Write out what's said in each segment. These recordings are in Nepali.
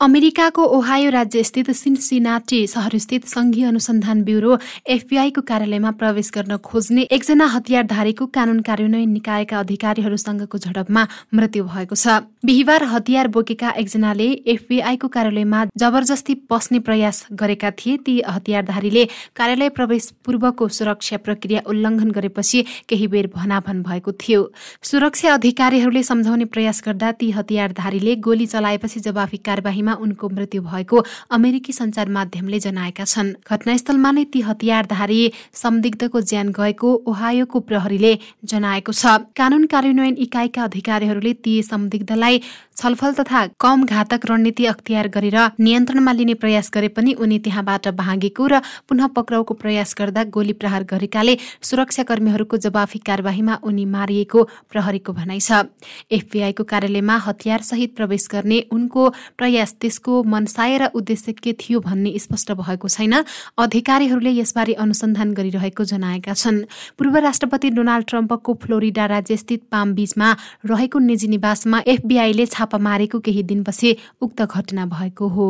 अमेरिकाको ओहायो राज्यस्थित सिन्सिनाटी सहरस्थित संघीय अनुसन्धान ब्युरो एफबीआईको कार्यालयमा प्रवेश गर्न खोज्ने एकजना हतियारधारीको कानून कार्यान्वयन निकायका अधिकारीहरूसँगको झडपमा मृत्यु भएको छ। बिहिबार हतियार बोकेका एकजनाले एफबीआईको कार्यालयमा जबरजस्ती पस्ने प्रयास गरेका थिए। ती हतियारधारीले कार्यालय प्रवेश पूर्वको सुरक्षा प्रक्रिया उल्लङ्घन गरेपछि केही बेर भनाभन भएको थियो। सुरक्षा अधिकारीहरूले सम्झाउने प्रयास गर्दा ती हतियारधारीले गोली चलाएपछि जवाफी कार्यवाहीमा उनको मृत्यु भएको अमेरिकी सञ्चार माध्यमले जनाएका छन्। घटनास्थलमा नै ती हतियारधारी संदिग्धको ज्यान गएको ओहायोको प्रहरीले जनाएको छ। कानून कार्यान्वयन इकाइका अधिकारीहरूले ती संदिग्धलाई छलफल तथा कम घातक रणनीति अख्तियार गरेर नियन्त्रणमा लिने प्रयास गरे पनि उनी त्यहाँबाट भागेको र पुनः पक्राउको प्रयास गर्दा गोली प्रहार गरेकाले सुरक्षाकर्मीहरूको जवाफी कार्यवाहीमा उनी मारिएको प्रहरीको भनाइ छ। एफबीआईको कार्यालयमा हतियार सहित प्रवेश गर्ने उनको प्रयास त्यसको मनसाय र उद्देश्य के थियो भन्ने स्पष्ट भएको छैन। अधिकारीहरूले यसबारे अनुसन्धान गरिरहेको जनाएका छन्। पूर्व राष्ट्रपति डोनाल्ड ट्रम्पको फ्लोरिडा राज्यस्थित पाम बीचमा रहेको निजी निवासमा एफबीआईले छापा मारेको केही दिनपछि उक्त घटना भएको हो।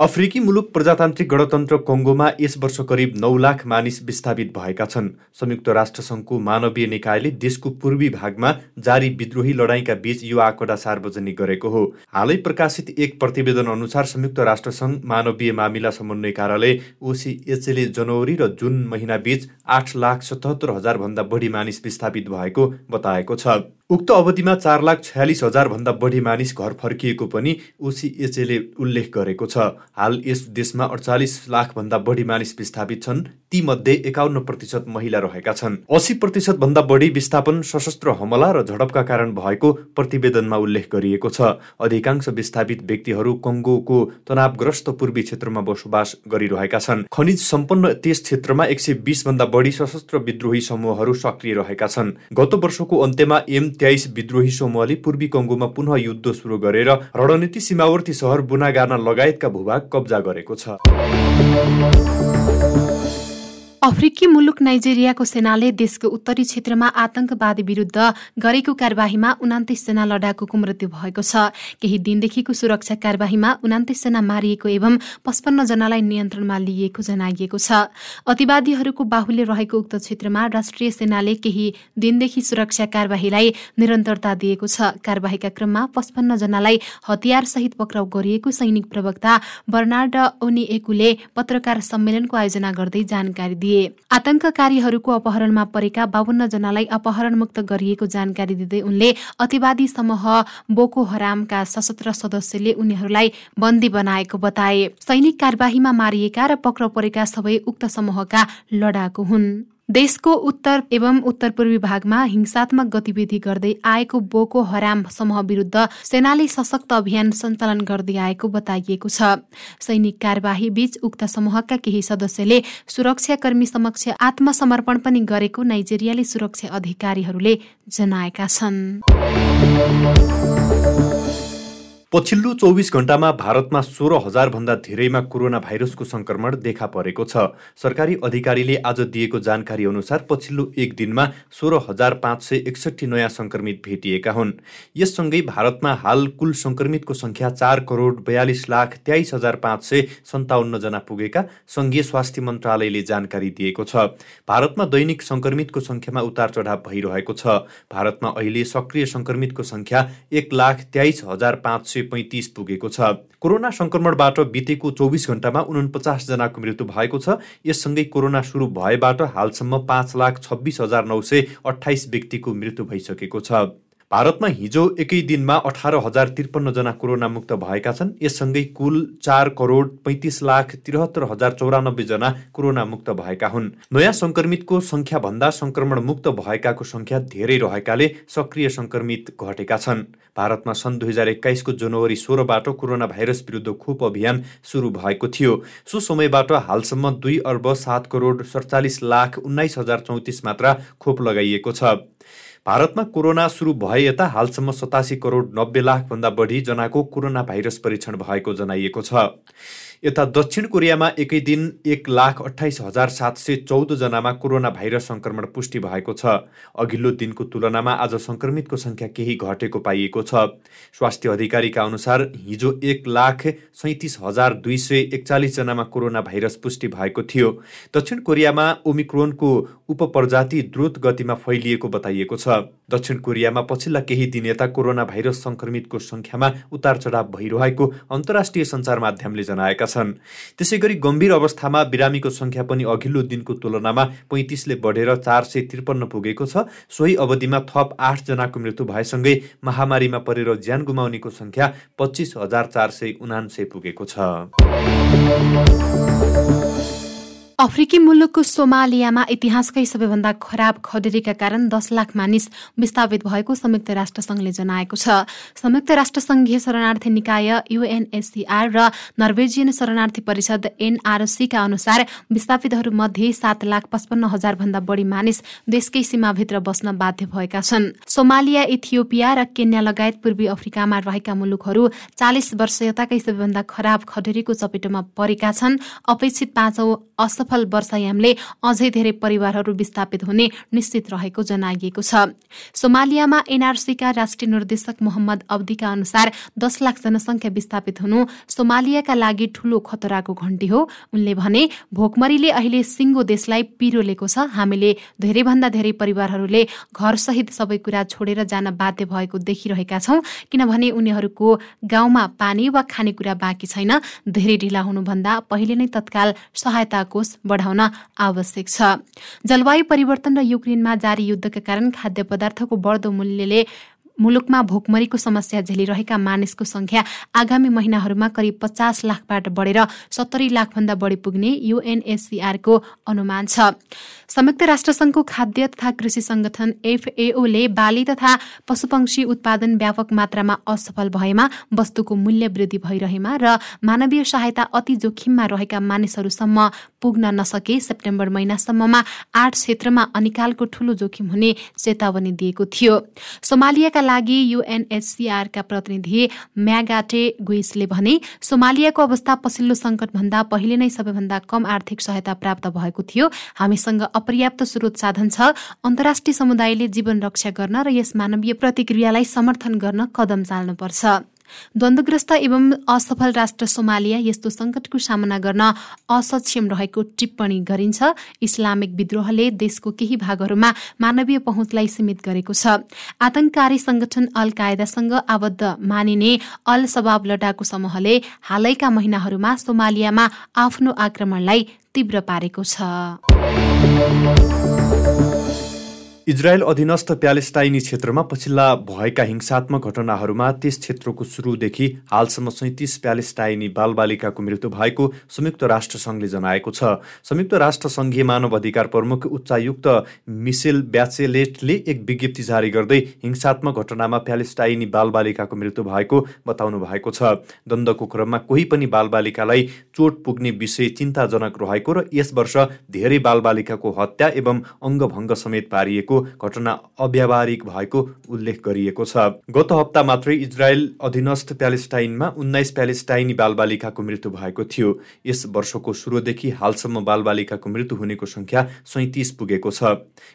अफ्रिकी मुलुक प्रजातान्त्रिक गणतन्त्र कङ्गोमा यस वर्ष करिब नौ लाख मानिस विस्थापित भएका छन्। संयुक्त राष्ट्रसङ्घको मानवीय निकायले देशको पूर्वी भागमा जारी विद्रोही लडाईँका बीच यो आँकडा सार्वजनिक गरेको हो। हालै प्रकाशित एक प्रतिवेदन अनुसार संयुक्त राष्ट्रसङ्घ मानवीय मामिला समन्वय कार्यालय ओसिएचले जनवरी र जुन महिना बीच आठ लाख सतहत्तर हजारभन्दा बढी मानिस विस्थापित भएको बताएको छ। उक्त अवधिमा चार लाख छयालिस हजारभन्दा बढी मानिस घर फर्किएको पनि ओसिएचएले उल्लेख गरेको छ। हाल यस देशमा अडचालिस लाखभन्दा बढी मानिस विस्थापित छन्। तीमध्ये एकाउन्न प्रतिशत महिला रहेका छन्। अस्सी प्रतिशत भन्दा बढी विस्थापन सशस्त्र हमला र झडपका कारण भएको प्रतिवेदनमा उल्लेख गरिएको छ। अधिकांश विस्थापित व्यक्तिहरू कङ्गोको तनावग्रस्त पूर्वी क्षेत्रमा बसोबास गरिरहेका छन्। खनिज सम्पन्न त्यस क्षेत्रमा एक सय बिस भन्दा बढी सशस्त्र विद्रोही समूहहरू सक्रिय रहेका छन्। गत वर्षको अन्त्यमा एम तेइस विद्रोही समूहले पूर्वी कङ्गोमा पुनः युद्ध सुरु गरेर रणनीति सीमावर्ती सहर बुनागाना लगायतका भूभाग कब्जा गरेको छ। अफ्रिकी मुलुक नाइजेरियाको सेनाले देशको उत्तरी क्षेत्रमा आतंकवादी विरुद्ध गरेको कार्यवाहीमा जना लडाकुको मृत्यु भएको छ। केही दिनदेखिको सुरक्षा कार्यवाहीमा जना मारिएको एवं पचपन्न जनालाई नियन्त्रणमा लिइएको जनाइएको छ। अतिवादीहरूको बाहुल्य रहेको उक्त क्षेत्रमा राष्ट्रिय सेनाले केही दिनदेखि सुरक्षा कार्यवाहीलाई निरन्तरता दिएको छ। कार्यवाहीका क्रममा पचपन्न जनालाई हतियार सहित पक्राउ गरिएको सैनिक प्रवक्ता बर्नार्ड ओनिएकुले पत्रकार सम्मेलनको आयोजना गर्दै जानकारी दिए। दिए आतंककारीहरूको अपहरणमा परेका बाहन्न जनालाई अपहरणमुक्त गरिएको जानकारी दिँदै उनले अतिवादी समूह बोको हरामका सशस्त्र सदस्यले उनीहरूलाई बन्दी बनाएको बताए। सैनिक कार्यवाहीमा मारिएका र पक्राउ परेका सबै उक्त समूहका लडाकु हुन्। देशको उत्तर एवं उत्तर पूर्वी भागमा हिंसात्मक गतिविधि गर्दै आएको बोको हराम समूह विरुद्ध सेनाले सशक्त अभियान सञ्चालन गर्दै आएको बताइएको छ। सैनिक कार्यवाही बीच उक्त समूहका केही सदस्यले सुरक्षाकर्मी समक्ष आत्मसमर्पण पनि गरेको नाइजेरियाली सुरक्षा अधिकारीहरूले जनाएका छन्। पछिल्लो चौबिस घण्टामा भारतमा सोह्र हजारभन्दा धेरैमा कोरोना भाइरसको सङ्क्रमण देखा परेको छ। सरकारी अधिकारीले आज दिएको जानकारी अनुसार पछिल्लो एक दिनमा सोह्र हजार पाँच सय एकसठी नयाँ सङ्क्रमित भेटिएका हुन्। यससँगै भारतमा हाल कुल सङ्क्रमितको सङ्ख्या चार करोड बयालिस लाख तेइस हजार पाँच सय सन्ताउन्नजना पुगेका सङ्घीय स्वास्थ्य मन्त्रालयले जानकारी दिएको छ। भारतमा दैनिक सङ्क्रमितको सङ्ख्यामा उतार चढाव भइरहेको छ। भारतमा अहिले सक्रिय सङ्क्रमितको सङ्ख्या एक लाख तेइस हजार पाँच सय पैँतिस पुगेको छ। कोरोना सङ्क्रमणबाट बितेको चौबिस घण्टामा जनाको मृत्यु भएको छ। यससँगै कोरोना सुरु भएबाट हालसम्म पाँच लाख छब्बिस हजार नौ सय अठाइस व्यक्तिको मृत्यु भइसकेको छ। भारतमा हिजो एकै दिनमा अठार हजार त्रिपन्नजना कोरोना मुक्त भएका छन्। यससँगै कुल चार करोड पैँतिस लाख त्रिहत्तर हजार चौरानब्बेजना कोरोना मुक्त भएका हुन्। नयाँ सङ्क्रमितको सङ्ख्याभन्दा सङ्क्रमण मुक्त भएकाको सङ्ख्या धेरै रहेकाले सक्रिय सङ्क्रमित घटेका छन्। भारतमा सन् दुई हजार एक्काइसको जनवरी सोह्रबाट कोरोना भाइरस विरुद्ध खोप अभियान सुरु भएको थियो। सो समयबाट हालसम्म दुई अर्ब सात करोड सडचालिस लाख उन्नाइस हजार चौतिस मात्रा खोप लगाइएको छ। भारतमा कोरोना सुरु भए यता हालसम्म सतासी करोड नब्बे लाखभन्दा बढी जनाको कोरोना भाइरस परीक्षण भएको जनाइएको छ। यता दक्षिण कोरियामा एकै दिन एक लाख अठाइस हजार सात सय चौधजनामा कोरोना भाइरस सङ्क्रमण पुष्टि भएको छ। अघिल्लो दिनको तुलनामा आज सङ्क्रमितको सङ्ख्या केही घटेको पाइएको छ। स्वास्थ्य अधिकारीका अनुसार हिजो एक लाख सैतिस हजार दुई सय एकचालिसजनामा कोरोना भाइरस पुष्टि भएको थियो। दक्षिण कोरियामा ओमिक्रोनको उपप्रजाति द्रुत गतिमा फैलिएको बताइएको छ। दक्षिण कोरियामा पछिल्ला केही दिन यता कोरोना भाइरस सङ्क्रमितको सङ्ख्यामा उतार चढाव भइरहेको अन्तर्राष्ट्रिय सञ्चार माध्यमले जनाएका छन्। त्यसै गरी गम्भीर अवस्थामा बिरामीको सङ्ख्या पनि अघिल्लो दिनको तुलनामा पैँतिसले बढेर चार सय त्रिपन्न पुगेको छ। सोही अवधिमा थप आठजनाको मृत्यु भएसँगै महामारीमा परेर ज्यान गुमाउनेको सङ्ख्या पच्चिस हजार चार सय उनान्सय पुगेको छ। अफ्रिकी मुलुकको सोमालियामा इतिहासकै सबैभन्दा खराब खडेरीका कारण दस लाख मानिस विस्थापित भएको संयुक्त राष्ट्रसङ्घले जनाएको छ। संयुक्त राष्ट्रसङ्घीय शरणार्थी निकाय युएनएससीआर र नर्वेजियन शरणार्थी परिषद एनआरसीका अनुसार विस्थापितहरूमध्ये सात लाख पचपन्न हजार भन्दा बढी मानिस देशकै सीमाभित्र बस्न बाध्य भएका छन्। सोमालिया इथियोपिया र केन्या लगायत पूर्वी अफ्रिकामा रहेका मुलुकहरू चालिस वर्ष यताकै सबैभन्दा खराब खडेरीको चपेटोमा परेका छन्। अपेक्षित पाँचौं असफल वर्षायामले अझै धेरै परिवारहरू विस्थापित हुने निश्चित रहेको जनाइएको छ। सोमालियामा एनआरसीका राष्ट्रिय निर्देशक मोहम्मद अब्दीका अनुसार दस लाख जनसङ्ख्या विस्थापित हुनु सोमालियाका लागि ठूलो खतराको घण्टी हो। उनले भने भोकमरीले अहिले सिङ्गो देशलाई पिरोलेको छ। हामीले धेरैभन्दा धेरै परिवारहरूले घरसहित सबै कुरा छोडेर जान बाध्य भएको देखिरहेका छौँ किनभने उनीहरूको गाउँमा पानी वा खानेकुरा बाँकी छैन। धेरै ढिला हुनुभन्दा पहिले नै तत्काल सहायता कोष बढाउन आवश्यक छ। जलवायु परिवर्तन र युक्रेनमा जारी युद्धका कारण खाद्य पदार्थको बढ्दो मूल्यले मुलुकमा भोकमरीको समस्या झेलिरहेका मानिसको संख्या आगामी महिनाहरूमा करिब पचास लाखबाट बढेर सत्तरी लाखभन्दा बढी पुग्ने युएनएससीआरको अनुमान छ। संयुक्त राष्ट्रसङ्घको खाद्य तथा कृषि संगठन एफएओले बाली तथा पशुपक्षी उत्पादन व्यापक मात्रामा असफल भएमा वस्तुको मूल्य वृद्धि भइरहेमा र मानवीय सहायता अति जोखिममा रहेका मानिसहरूसम्म पुग्न नसके सेप्टेम्बर महिनासम्ममा आठ क्षेत्रमा अनिकालको ठूलो जोखिम हुने चेतावनी दिएको थियो। सोमालियाका लागि युएनएचसिआरका प्रतिनिधि म्यागाटे गुइसले भने सोमालियाको अवस्था पछिल्लो सङ्कटभन्दा पहिले नै सबैभन्दा कम आर्थिक सहायता प्राप्त भएको थियो। हामीसँग अपर्याप्त स्रोत साधन छ। अन्तर्राष्ट्रिय समुदायले जीवन रक्षा गर्न र यस मानवीय प्रतिक्रियालाई समर्थन गर्न कदम चाल्नुपर्छ। द्वन्द्वग्रस्त एवं असफल राष्ट्र सोमालिया यस्तो सङ्कटको सामना गर्न असक्षम रहेको टिप्पणी गरिन्छ। इस्लामिक विद्रोहले देशको केही भागहरूमा मानवीय पहुँचलाई सीमित गरेको छ। आतंककारी संगठन अल कायदासँग आबद्ध मानिने अल सबाब लडाकु समूहले हालैका महिनाहरूमा सोमालियामा आफ्नो आक्रमणलाई तीव्र पारेको छ। इजरायल अधीनस्थ प्यालेस्टाइनी क्षेत्रमा पछिल्ला भएका हिंसात्मक घटनाहरूमा त्यस क्षेत्रको सुरुदेखि हालसम्म सैतिस प्यालेस्टाइनी बालबालिकाको मृत्यु भएको संयुक्त राष्ट्रसङ्घले जनाएको छ। संयुक्त राष्ट्र सङ्घीय मानव अधिकार प्रमुख उच्चायुक्त मिसेल ब्याचेलेटले एक विज्ञप्ति जारी गर्दै हिंसात्मक घटनामा प्यालेस्टाइनी बालबालिकाको मृत्यु भएको बताउनु भएको छ। द्वन्द्वको क्रममा कोही पनि बालबालिकालाई चोट पुग्ने विषय चिन्ताजनक रहेको र यस वर्ष धेरै बालबालिकाको हत्या एवं अङ्गभङ्ग समेत पारिएको गरेको घटना अव्यावहारिक भएको उल्लेख गरिएको छ। गत हप्ता मात्रै इजरायल अधीनस्थ प्यालेस्टाइनमा उन्नाइस प्यालेस्टाइनी बालबालिकाको मृत्यु भएको थियो। यस वर्षको सुरुदेखि हालसम्म बालबालिकाको मृत्यु हुनेको संख्या सैतिस पुगेको छ।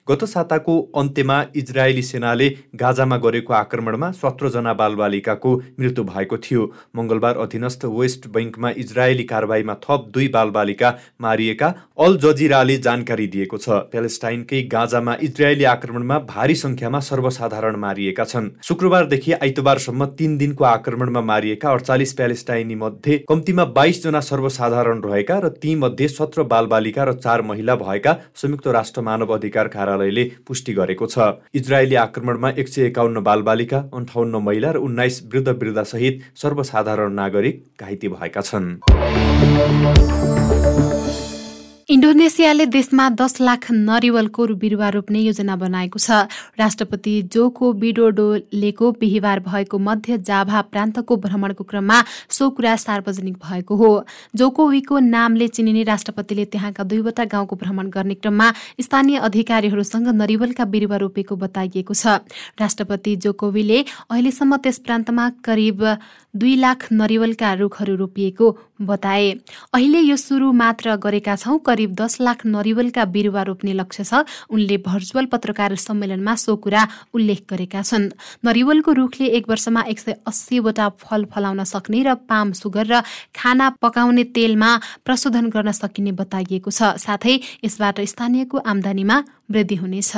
गत साताको अन्त्यमा इजरायली सेनाले गाजामा गरेको आक्रमणमा सत्रजना बालबालिकाको मृत्यु भएको थियो। मङ्गलबार अधीनस्थ वेस्ट बैङ्कमा इजरायली कारवाहीमा थप दुई बालबालिका मारिएका अल जजिराले जानकारी दिएको छ। प्यालेस्टाइनकै गाजामा इजरायली आक्रमणमा भारी संख्यामा सर्वसाधारण मारिएका छन्। शुक्रबारदेखि आइतबारसम्म तीन दिनको आक्रमणमा मारिएका अडचालिस प्यालेस्टाइनी मध्ये कम्तीमा बाइस जना सर्वसाधारण रहेका र ती मध्ये सत्र बालबालिका र चार महिला भएका संयुक्त राष्ट्र मानव अधिकार कार्यालयले पुष्टि गरेको छ। इजरायली आक्रमणमा एक सय एकाउन्न बालबालिका अन्ठाउन्न महिला र उन्नाइस वृद्ध सहित सर्वसाधारण नागरिक घाइते भएका छन्। इन्डोनेसियाले देशमा दस लाख नरिवलको बिरुवा रोप्ने योजना बनाएको छ। राष्ट्रपति जोको बिडोडोलेको बिहिबार भएको मध्य जाभा प्रान्तको भ्रमणको क्रममा सो कुरा सार्वजनिक भएको हो। जोकोवीको नामले चिनिने राष्ट्रपतिले त्यहाँका दुईवटा गाउँको भ्रमण गर्ने क्रममा स्थानीय अधिकारीहरूसँग नरिवलका बिरुवा रोपेको बताइएको छ। राष्ट्रपति जोकोवीले अहिलेसम्म त्यस प्रान्तमा करिब दुई लाख नरिवलका रुखहरू रोपिएको बताए। अहिले यो सुरु मात्र गरेका छौँ करिब दस लाख नरिवलका बिरुवा रोप्ने लक्ष्य छ। उनले भर्चुअल पत्रकार सम्मेलनमा सो कुरा उल्लेख गरेका छन्। नरिवलको रुखले एक वर्षमा एक सय अस्सीवटा फल फलाउन सक्ने र पाम सुगर र खाना पकाउने तेलमा प्रशोधन गर्न सकिने बताइएको छ। साथै यसबाट स्थानीयको आमदानीमा वृद्धि हुनेछ।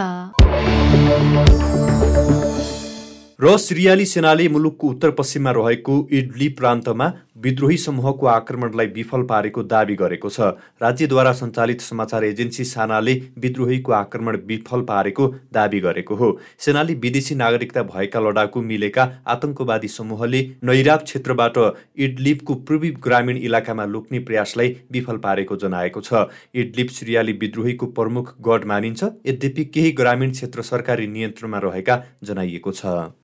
र सिरियाली सेनाले मुलुकको उत्तर पश्चिममा रहेको इडली प्रान्तमा विद्रोही समूहको आक्रमणलाई विफल पारेको दावी गरेको छ। राज्यद्वारा सञ्चालित समाचार एजेन्सी सानाले विद्रोहीको आक्रमण विफल पारेको दावी गरेको हो। सेनाले विदेशी नागरिकता भएका लडाकु मिलेका आतंकवादी समूहले नैराब क्षेत्रबाट इडलिपको पूर्वी ग्रामीण इलाकामा लुक्ने प्रयासलाई विफल पारेको जनाएको छ। इडलिप सिरियाली विद्रोहीको प्रमुख गढ मानिन्छ। यद्यपि केही ग्रामीण क्षेत्र सरकारी नियन्त्रणमा रहेका जनाइएको छ।